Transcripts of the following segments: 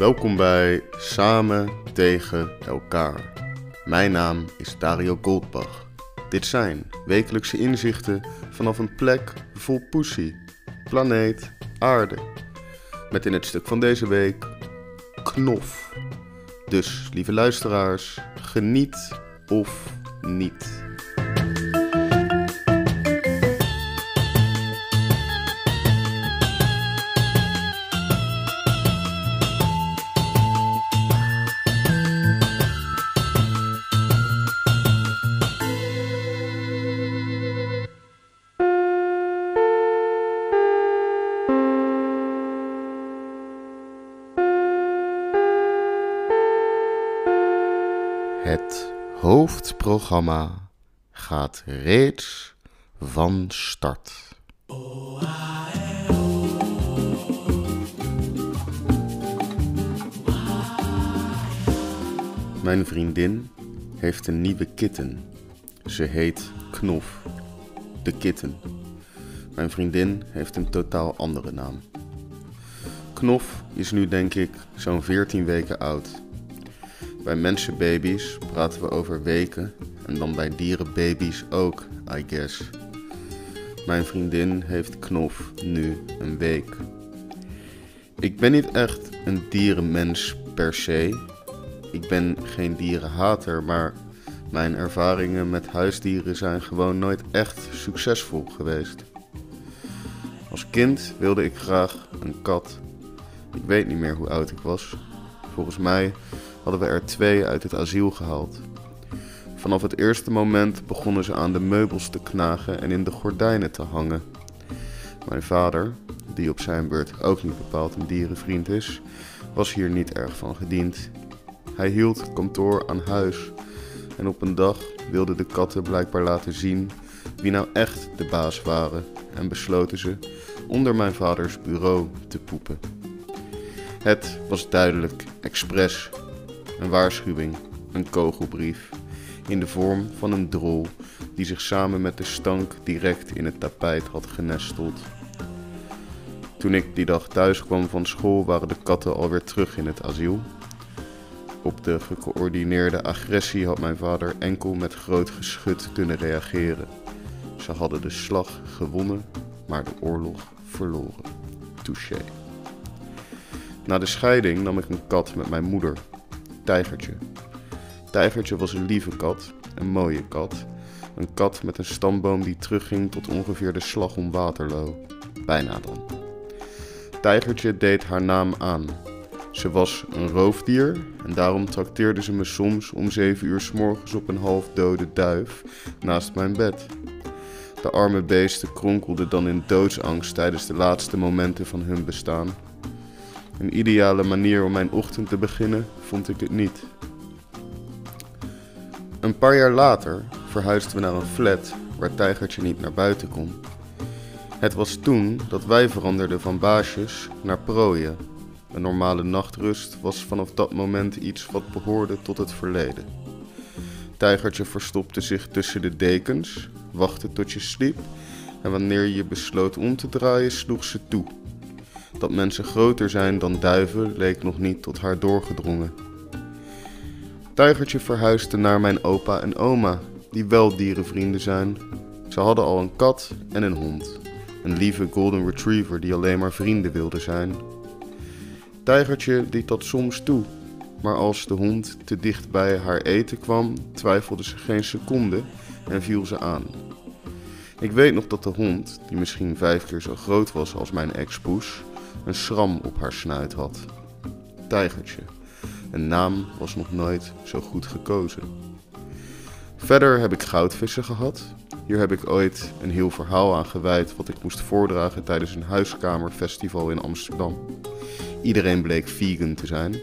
Welkom bij Samen tegen elkaar. Mijn naam is Dario Goldbach. Dit zijn wekelijkse inzichten vanaf een plek vol poesie, planeet, aarde. Met in het stuk van deze week knof. Dus, lieve luisteraars, geniet of niet. Het hoofdprogramma gaat reeds van start. Mijn vriendin heeft een nieuwe kitten. Ze heet Knof. De kitten. Mijn vriendin heeft een totaal andere naam. Knof is nu denk ik zo'n 14 weken oud. Bij mensenbaby's praten we over weken en dan bij dierenbaby's ook, I guess. Mijn vriendin heeft Knof nu een week. Ik ben niet echt een dierenmens per se. Ik ben geen dierenhater, maar mijn ervaringen met huisdieren zijn gewoon nooit echt succesvol geweest. Als kind wilde ik graag een kat. Ik weet niet meer hoe oud ik was. Volgens mij hadden we er twee uit het asiel gehaald. Vanaf het eerste moment begonnen ze aan de meubels te knagen en in de gordijnen te hangen. Mijn vader, die op zijn beurt ook niet bepaald een dierenvriend is, was hier niet erg van gediend. Hij hield kantoor aan huis en op een dag wilden de katten blijkbaar laten zien wie nou echt de baas waren en besloten ze onder mijn vaders bureau te poepen. Het was duidelijk expres een waarschuwing, een kogelbrief, in de vorm van een drol die zich samen met de stank direct in het tapijt had genesteld. Toen ik die dag thuis kwam van school waren de katten alweer terug in het asiel. Op de gecoördineerde agressie had mijn vader enkel met groot geschut kunnen reageren. Ze hadden de slag gewonnen, maar de oorlog verloren. Touché. Na de scheiding nam ik een kat met mijn moeder Tijgertje. Tijgertje was een lieve kat, een mooie kat. Een kat met een stamboom die terugging tot ongeveer de slag om Waterloo. Bijna dan. Tijgertje deed haar naam aan. Ze was een roofdier en daarom trakteerde ze me soms om zeven uur s morgens op een half dode duif naast mijn bed. De arme beesten kronkelden dan in doodsangst tijdens de laatste momenten van hun bestaan. Een ideale manier om mijn ochtend te beginnen vond ik het niet. Een paar jaar later verhuisden we naar een flat waar Tijgertje niet naar buiten kon. Het was toen dat wij veranderden van baasjes naar prooien. Een normale nachtrust was vanaf dat moment iets wat behoorde tot het verleden. Tijgertje verstopte zich tussen de dekens, wachtte tot je sliep en wanneer je besloot om te draaien sloeg ze toe. Dat mensen groter zijn dan duiven leek nog niet tot haar doorgedrongen. Tijgertje verhuisde naar mijn opa en oma, die wel dierenvrienden zijn. Ze hadden al een kat en een hond. Een lieve golden retriever die alleen maar vrienden wilde zijn. Tijgertje liet dat soms toe, maar als de hond te dicht bij haar eten kwam, twijfelde ze geen seconde en viel ze aan. Ik weet nog dat de hond, die misschien vijf keer zo groot was als mijn ex-poes, een schram op haar snuit had. Tijgertje. Een naam was nog nooit zo goed gekozen. Verder heb ik goudvissen gehad. Hier heb ik ooit een heel verhaal aan gewijd wat ik moest voordragen tijdens een huiskamerfestival in Amsterdam. Iedereen bleek vegan te zijn.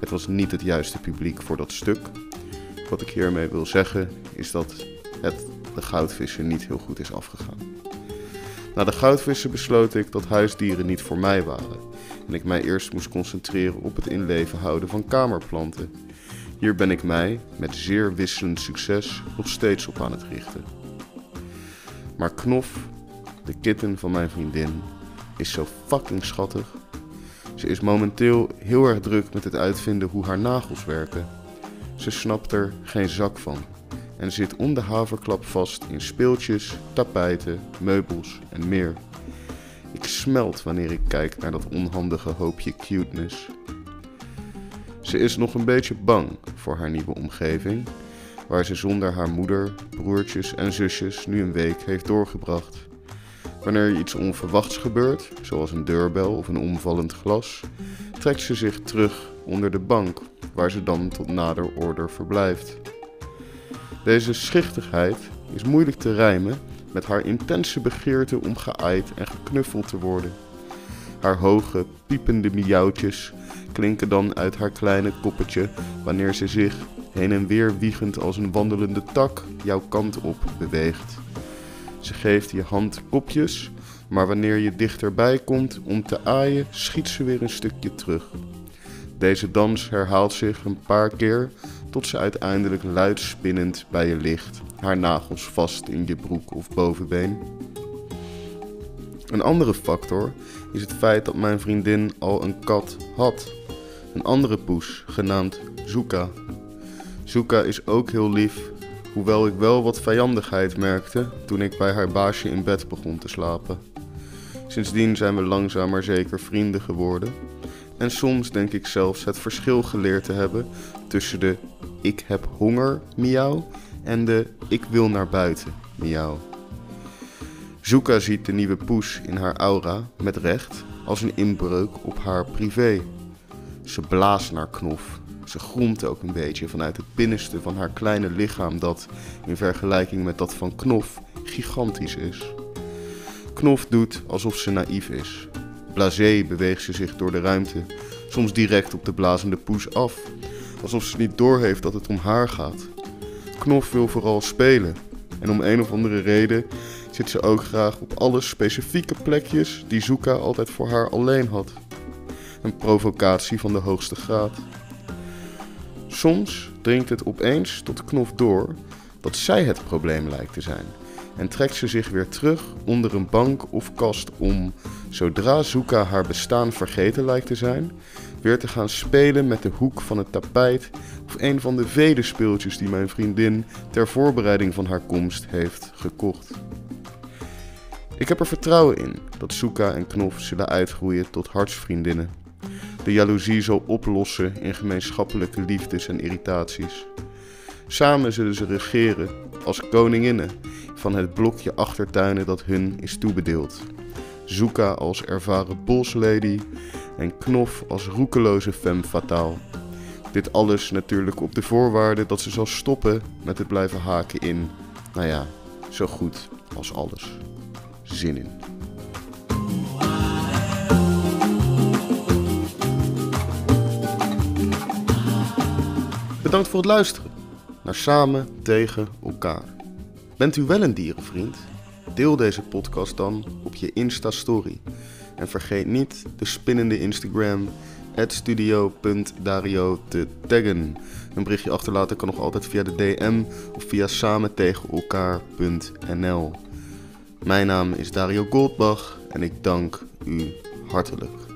Het was niet het juiste publiek voor dat stuk. Wat ik hiermee wil zeggen is dat het de goudvissen niet heel goed is afgegaan. Na de goudvissen besloot ik dat huisdieren niet voor mij waren en ik mij eerst moest concentreren op het inleven houden van kamerplanten. Hier ben ik mij, met zeer wisselend succes, nog steeds op aan het richten. Maar Knof, de kitten van mijn vriendin, is zo fucking schattig. Ze is momenteel heel erg druk met het uitvinden hoe haar nagels werken. Ze snapt er geen zak van en zit om de haverklap vast in speeltjes, tapijten, meubels en meer. Ik smelt wanneer ik kijk naar dat onhandige hoopje cuteness. Ze is nog een beetje bang voor haar nieuwe omgeving, waar ze zonder haar moeder, broertjes en zusjes nu een week heeft doorgebracht. Wanneer er iets onverwachts gebeurt, zoals een deurbel of een omvallend glas, trekt ze zich terug onder de bank, waar ze dan tot nader order verblijft. Deze schichtigheid is moeilijk te rijmen met haar intense begeerte om geaaid en geknuffeld te worden. Haar hoge, piepende miauwtjes klinken dan uit haar kleine koppetje wanneer ze zich, heen en weer wiegend als een wandelende tak, jouw kant op beweegt. Ze geeft je hand kopjes, maar wanneer je dichterbij komt om te aaien, schiet ze weer een stukje terug. Deze dans herhaalt zich een paar keer tot ze uiteindelijk luid spinnend bij je ligt, haar nagels vast in je broek of bovenbeen. Een andere factor is het feit dat mijn vriendin al een kat had. Een andere poes, genaamd Zuka. Zuka is ook heel lief, hoewel ik wel wat vijandigheid merkte toen ik bij haar baasje in bed begon te slapen. Sindsdien zijn we langzaam maar zeker vrienden geworden. En soms denk ik zelfs het verschil geleerd te hebben tussen de ik heb honger miauw en de ik wil naar buiten miauw. Zuka ziet de nieuwe poes in haar aura, met recht, als een inbreuk op haar privé. Ze blaast naar Knof. Ze groemt ook een beetje vanuit het binnenste van haar kleine lichaam dat, in vergelijking met dat van Knof, gigantisch is. Knof doet alsof ze naïef is. Blasé beweegt ze zich door de ruimte, soms direct op de blazende poes af, alsof ze niet doorheeft dat het om haar gaat. Knof wil vooral spelen en om een of andere reden zit ze ook graag op alle specifieke plekjes die Zuka altijd voor haar alleen had. Een provocatie van de hoogste graad. Soms dringt het opeens tot Knof door dat zij het probleem lijkt te zijn en trekt ze zich weer terug onder een bank of kast om, zodra Zuka haar bestaan vergeten lijkt te zijn, weer te gaan spelen met de hoek van het tapijt of een van de vele speeltjes die mijn vriendin ter voorbereiding van haar komst heeft gekocht. Ik heb er vertrouwen in dat Zuka en Knof zullen uitgroeien tot hartsvriendinnen. De jaloezie zal oplossen in gemeenschappelijke liefdes en irritaties. Samen zullen ze regeren als koninginnen van het blokje achtertuinen dat hun is toebedeeld. Zuka als ervaren boslady en Knof als roekeloze femme fatale. Dit alles natuurlijk op de voorwaarde dat ze zal stoppen met het blijven haken in, nou ja, zo goed als alles. Zin in. Bedankt voor het luisteren naar Samen tegen elkaar. Bent u wel een dierenvriend? Deel deze podcast dan op je Insta-story. En vergeet niet de spinnende Instagram studio.dario te taggen. Een berichtje achterlaten kan nog altijd via de DM of via samentegenelkaar.nl. Mijn naam is Dario Goldbach en ik dank u hartelijk.